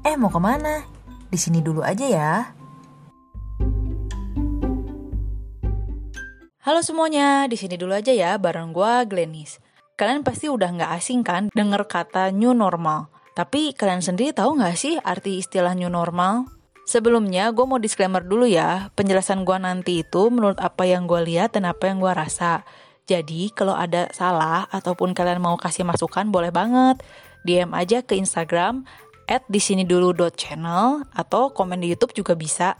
Eh mau ke mana? Di sini dulu aja ya. Halo semuanya, di sini dulu aja ya bareng gua Glenis. Kalian pasti udah nggak asing kan denger kata new normal. Tapi kalian sendiri tahu nggak sih arti istilah new normal? Sebelumnya, gue mau disclaimer dulu ya. Penjelasan gue nanti itu menurut apa yang gue lihat dan apa yang gue rasa. Jadi, kalau ada salah ataupun kalian mau kasih masukan, boleh banget. DM aja ke Instagram at disinidulu.channel atau komen di YouTube juga bisa.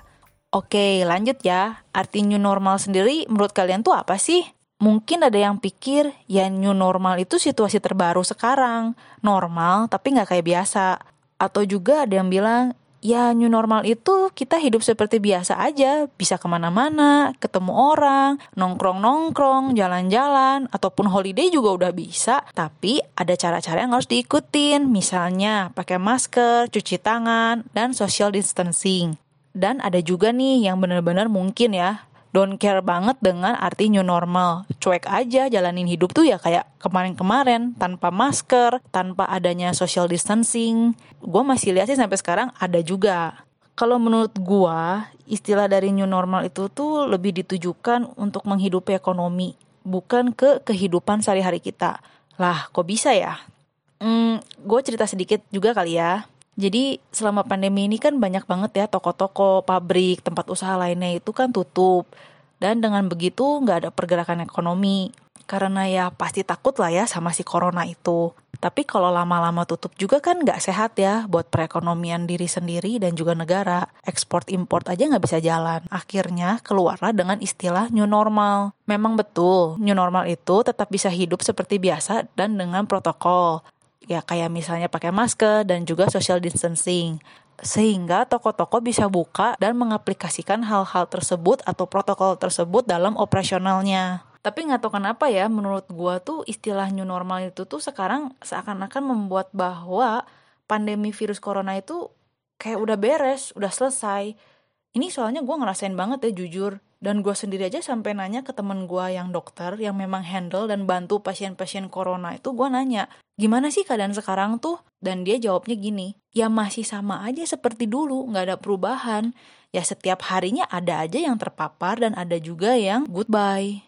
Oke, lanjut ya. Arti new normal sendiri menurut kalian tuh apa sih? Mungkin ada yang pikir, ya new normal itu situasi terbaru sekarang. Normal, tapi nggak kayak biasa. Atau juga ada yang bilang, ya new normal itu kita hidup seperti biasa aja, bisa ke mana-mana, ketemu orang, nongkrong-nongkrong, jalan-jalan, ataupun holiday juga udah bisa, tapi ada cara-cara yang harus diikutin, misalnya pakai masker, cuci tangan, dan social distancing. Dan ada juga nih yang benar-benar mungkin ya, don't care banget dengan arti new normal. Cuek aja jalanin hidup tuh ya kayak kemarin-kemarin tanpa masker, tanpa adanya social distancing. Gue masih lihat sih sampai sekarang ada juga. Kalau menurut gue, istilah dari new normal itu tuh lebih ditujukan untuk menghidupi ekonomi, bukan ke kehidupan sehari-hari kita. Lah, kok bisa ya? Hmm, gue cerita sedikit juga kali ya. Jadi selama pandemi ini kan banyak banget ya toko-toko, pabrik, tempat usaha lainnya itu kan tutup. Dan dengan begitu nggak ada pergerakan ekonomi. Karena ya pasti takut lah ya sama si corona itu. Tapi kalau lama-lama tutup juga kan nggak sehat ya buat perekonomian diri sendiri dan juga negara. Ekspor import aja nggak bisa jalan. Akhirnya keluarlah dengan istilah new normal. Memang betul, new normal itu tetap bisa hidup seperti biasa dan dengan protokol ya kayak misalnya pakai masker dan juga social distancing sehingga toko-toko bisa buka dan mengaplikasikan hal-hal tersebut atau protokol tersebut dalam operasionalnya. Tapi nggak tahu kenapa ya, menurut gua tuh istilah new normal itu tuh sekarang seakan-akan membuat bahwa pandemi virus corona itu kayak udah beres, udah selesai. Ini soalnya gue ngerasain banget ya jujur. Dan gue sendiri aja sampai nanya ke temen gue yang dokter yang memang handle dan bantu pasien-pasien corona itu gue nanya gimana sih keadaan sekarang tuh? Dan dia jawabnya gini ya masih sama aja seperti dulu nggak ada perubahan. Ya setiap harinya ada aja yang terpapar dan ada juga yang goodbye.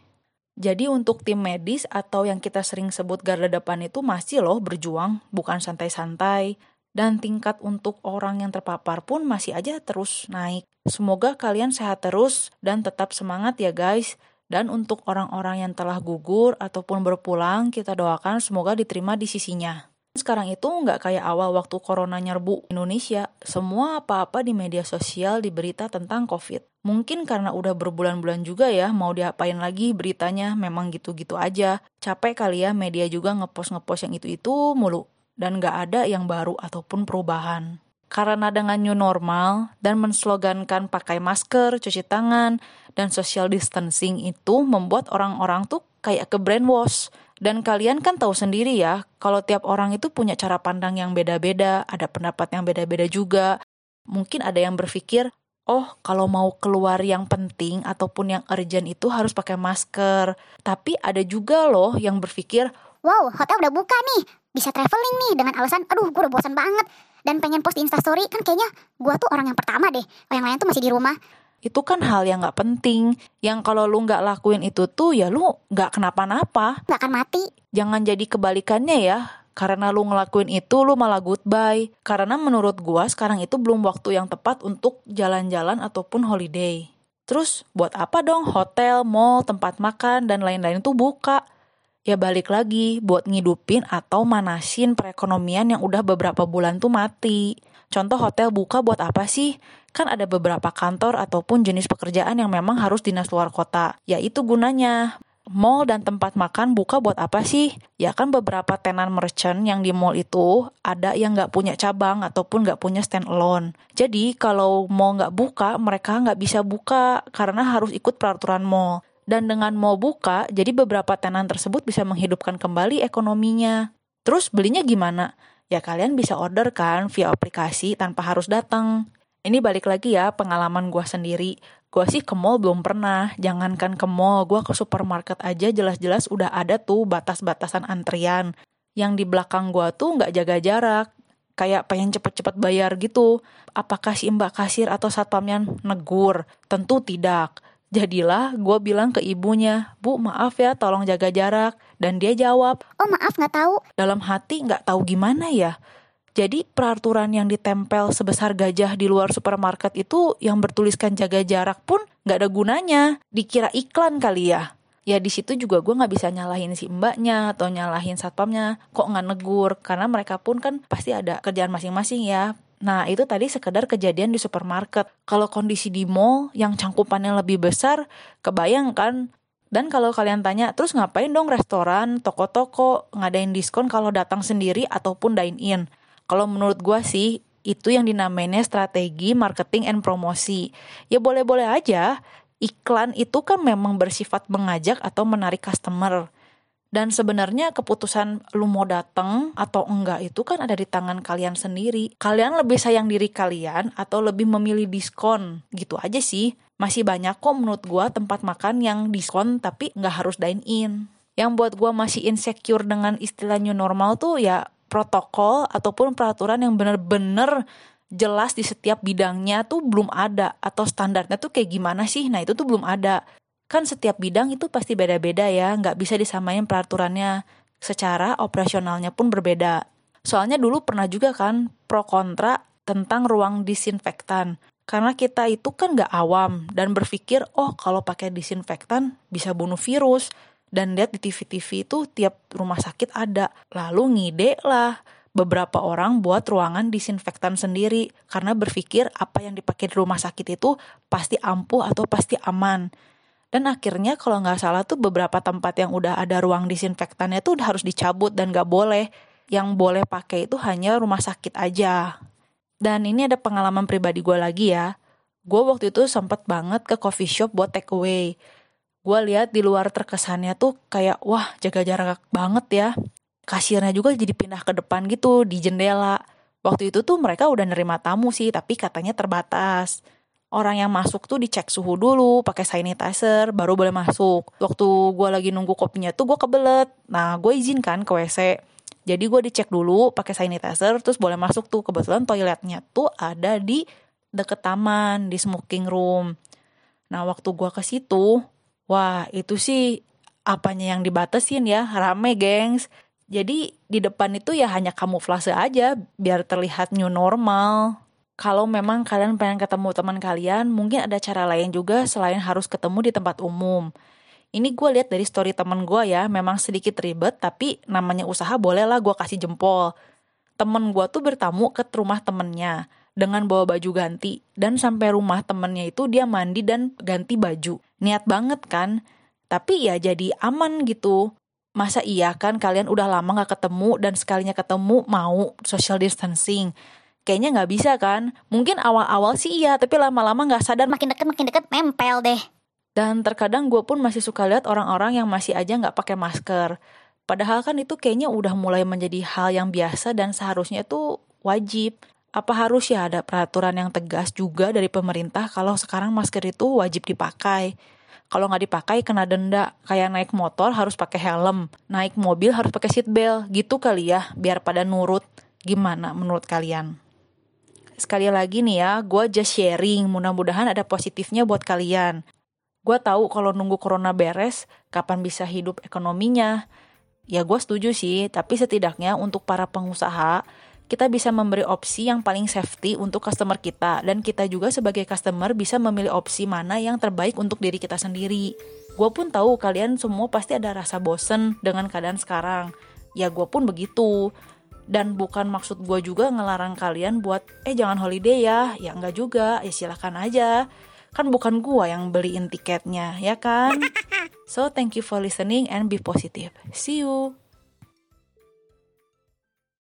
Jadi untuk tim medis atau yang kita sering sebut garda depan itu masih loh berjuang bukan santai-santai dan tingkat untuk orang yang terpapar pun masih aja terus naik. Semoga kalian sehat terus dan tetap semangat ya guys. Dan untuk orang-orang yang telah gugur ataupun berpulang, kita doakan semoga diterima di sisinya. Sekarang itu nggak kayak awal waktu corona nyerbu Indonesia. Semua apa-apa di media sosial diberita tentang COVID. Mungkin karena udah berbulan-bulan juga ya, mau diapain lagi beritanya memang gitu-gitu aja. Capek kali ya media juga ngepost-ngepost yang itu-itu mulu dan gak ada yang baru ataupun perubahan. Karena dengan new normal dan menslogankan pakai masker, cuci tangan, dan social distancing itu membuat orang-orang tuh kayak ke brainwash. Dan kalian kan tahu sendiri ya, kalau tiap orang itu punya cara pandang yang beda-beda, ada pendapat yang beda-beda juga. Mungkin ada yang berpikir, oh kalau mau keluar yang penting ataupun yang urgent itu harus pakai masker. Tapi ada juga loh yang berpikir, wow hotel udah buka nih, bisa traveling nih dengan alasan aduh gue udah bosan banget. Dan pengen post di instastory kan kayaknya gue tuh orang yang pertama deh. Oh, yang lain tuh masih di rumah. Itu kan hal yang nggak penting. Yang kalau lu nggak lakuin itu tuh ya lu nggak kenapa-napa. Nggak akan mati. Jangan jadi kebalikannya ya. Karena lu ngelakuin itu lu malah goodbye. Karena menurut gua sekarang itu belum waktu yang tepat untuk jalan-jalan ataupun holiday. Terus buat apa dong? Hotel mall tempat makan dan lain-lain tuh buka ya balik lagi buat ngidupin atau manasin perekonomian yang udah beberapa bulan tuh mati. Contoh hotel buka buat apa sih? Kan ada beberapa kantor ataupun jenis pekerjaan yang memang harus dinas luar kota. Ya itu gunanya. Mall dan tempat makan buka buat apa sih? Ya kan beberapa tenan merchant yang di mall itu ada yang nggak punya cabang ataupun nggak punya stand alone. Jadi kalau mall nggak buka, mereka nggak bisa buka karena harus ikut peraturan mall. Dan dengan mau buka, jadi beberapa tenan tersebut bisa menghidupkan kembali ekonominya. Terus belinya gimana? Ya kalian bisa order kan via aplikasi tanpa harus datang. Ini balik lagi ya pengalaman gue sendiri. Gue sih ke mall belum pernah. Jangankan ke mall, gue ke supermarket aja jelas-jelas udah ada tuh batas-batasan antrian. Yang di belakang gue tuh nggak jaga jarak. kayak pengen cepet-cepet bayar gitu. Apakah si mbak kasir atau satpamnya negur? Tentu tidak. Jadilah gue bilang ke ibunya, Bu maaf ya tolong jaga jarak. Dan dia jawab, Oh maaf nggak tahu. dalam hati nggak tahu gimana ya. Jadi peraturan yang ditempel sebesar gajah di luar supermarket itu yang bertuliskan jaga jarak pun nggak ada gunanya. Dikira iklan kali ya. Ya di situ juga gue nggak bisa nyalahin si mbaknya atau nyalahin satpamnya. Kok nggak negur? Karena mereka pun kan pasti ada kerjaan masing-masing ya. Nah itu tadi sekedar kejadian di supermarket. Kalau kondisi di mall yang cangkupannya lebih besar, kebayang kan dan kalau kalian tanya, terus ngapain dong restoran, toko-toko ngadain diskon kalau datang sendiri ataupun dine-in? Kalau menurut gua sih, itu yang dinamainnya strategi marketing and promosi. Ya boleh-boleh aja, iklan itu kan memang bersifat mengajak atau menarik customer. Dan sebenarnya keputusan lu mau datang atau enggak itu kan ada di tangan kalian sendiri. Kalian lebih sayang diri kalian atau lebih memilih diskon. Gitu aja sih. Masih banyak kok menurut gua tempat makan yang diskon tapi nggak harus dine in. Yang buat gua masih insecure dengan istilah new normal tuh ya protokol ataupun peraturan yang bener-bener jelas di setiap bidangnya tuh belum ada atau standarnya tuh kayak gimana sih nah itu tuh belum ada kan setiap bidang itu pasti beda-beda ya. Nggak bisa disamain peraturannya secara operasionalnya pun berbeda. Soalnya dulu pernah juga kan pro kontra tentang ruang disinfektan. Karena kita itu kan nggak awam dan berpikir oh kalau pakai disinfektan bisa bunuh virus. Dan lihat di TV-TV itu tiap rumah sakit ada. Lalu ngide lah beberapa orang buat ruangan disinfektan sendiri. Karena berpikir apa yang dipakai di rumah sakit itu pasti ampuh atau pasti aman. Dan akhirnya kalau nggak salah tuh beberapa tempat yang udah ada ruang disinfektannya tuh udah harus dicabut dan nggak boleh. Yang boleh pakai itu hanya rumah sakit aja. Dan ini ada pengalaman pribadi gue lagi ya. Gue waktu itu sempet banget ke coffee shop buat take away. Gue lihat di luar terkesannya tuh kayak wah jaga jarak banget ya kasirnya juga jadi pindah ke depan gitu di jendela. Waktu itu tuh mereka udah nerima tamu sih, tapi katanya terbatas. Orang yang masuk tuh dicek suhu dulu, pakai sanitizer, baru boleh masuk. Waktu gue lagi nunggu kopinya tuh gue kebelet. Nah, gue izinkan ke WC. Jadi gue dicek dulu pakai sanitizer, terus boleh masuk tuh. Kebetulan toiletnya tuh ada di deket taman, di smoking room. Nah, waktu gue ke situ, wah itu sih apanya yang dibatasin ya, rame gengs jadi di depan itu ya hanya kamuflase aja biar terlihat new normal. Kalau memang kalian pengen ketemu teman kalian, mungkin ada cara lain juga selain harus ketemu di tempat umum. Ini gue lihat dari story temen gue ya, memang sedikit ribet, tapi namanya usaha boleh lah gue kasih jempol. Temen gue tuh bertamu ke rumah temennya dengan bawa baju ganti, dan sampai rumah temennya itu dia mandi dan ganti baju. Niat banget kan? Tapi ya jadi aman gitu masa iya kan kalian udah lama gak ketemu dan sekalinya ketemu mau social distancing kayaknya nggak bisa kan? Mungkin awal-awal sih iya tapi lama-lama nggak sadar. Makin deket makin deket nempel deh. dan terkadang gue pun masih suka lihat orang-orang yang masih aja nggak pakai masker. Padahal kan itu kayaknya udah mulai menjadi hal yang biasa dan seharusnya itu wajib. Apa harus ya ada peraturan yang tegas juga dari pemerintah kalau sekarang masker itu wajib dipakai? Kalau nggak dipakai kena denda. Kayak naik motor harus pakai helm naik mobil harus pakai seat belt gitu kali ya biar pada nurut. Gimana menurut kalian sekali lagi nih ya gue just sharing mudah-mudahan ada positifnya buat kalian gue tahu kalau nunggu corona beres kapan bisa hidup ekonominya ya gue setuju sih tapi setidaknya untuk para pengusaha kita bisa memberi opsi yang paling safety untuk customer kita dan kita juga sebagai customer bisa memilih opsi mana yang terbaik untuk diri kita sendiri. Gue pun tahu kalian semua pasti ada rasa bosen dengan keadaan sekarang. Ya gue pun begitu. Dan bukan maksud gue juga ngelarang kalian buat eh jangan holiday ya. Ya enggak juga, ya silahkan aja. Kan bukan gue yang beliin tiketnya, ya kan? So thank you for listening and be positive. See you.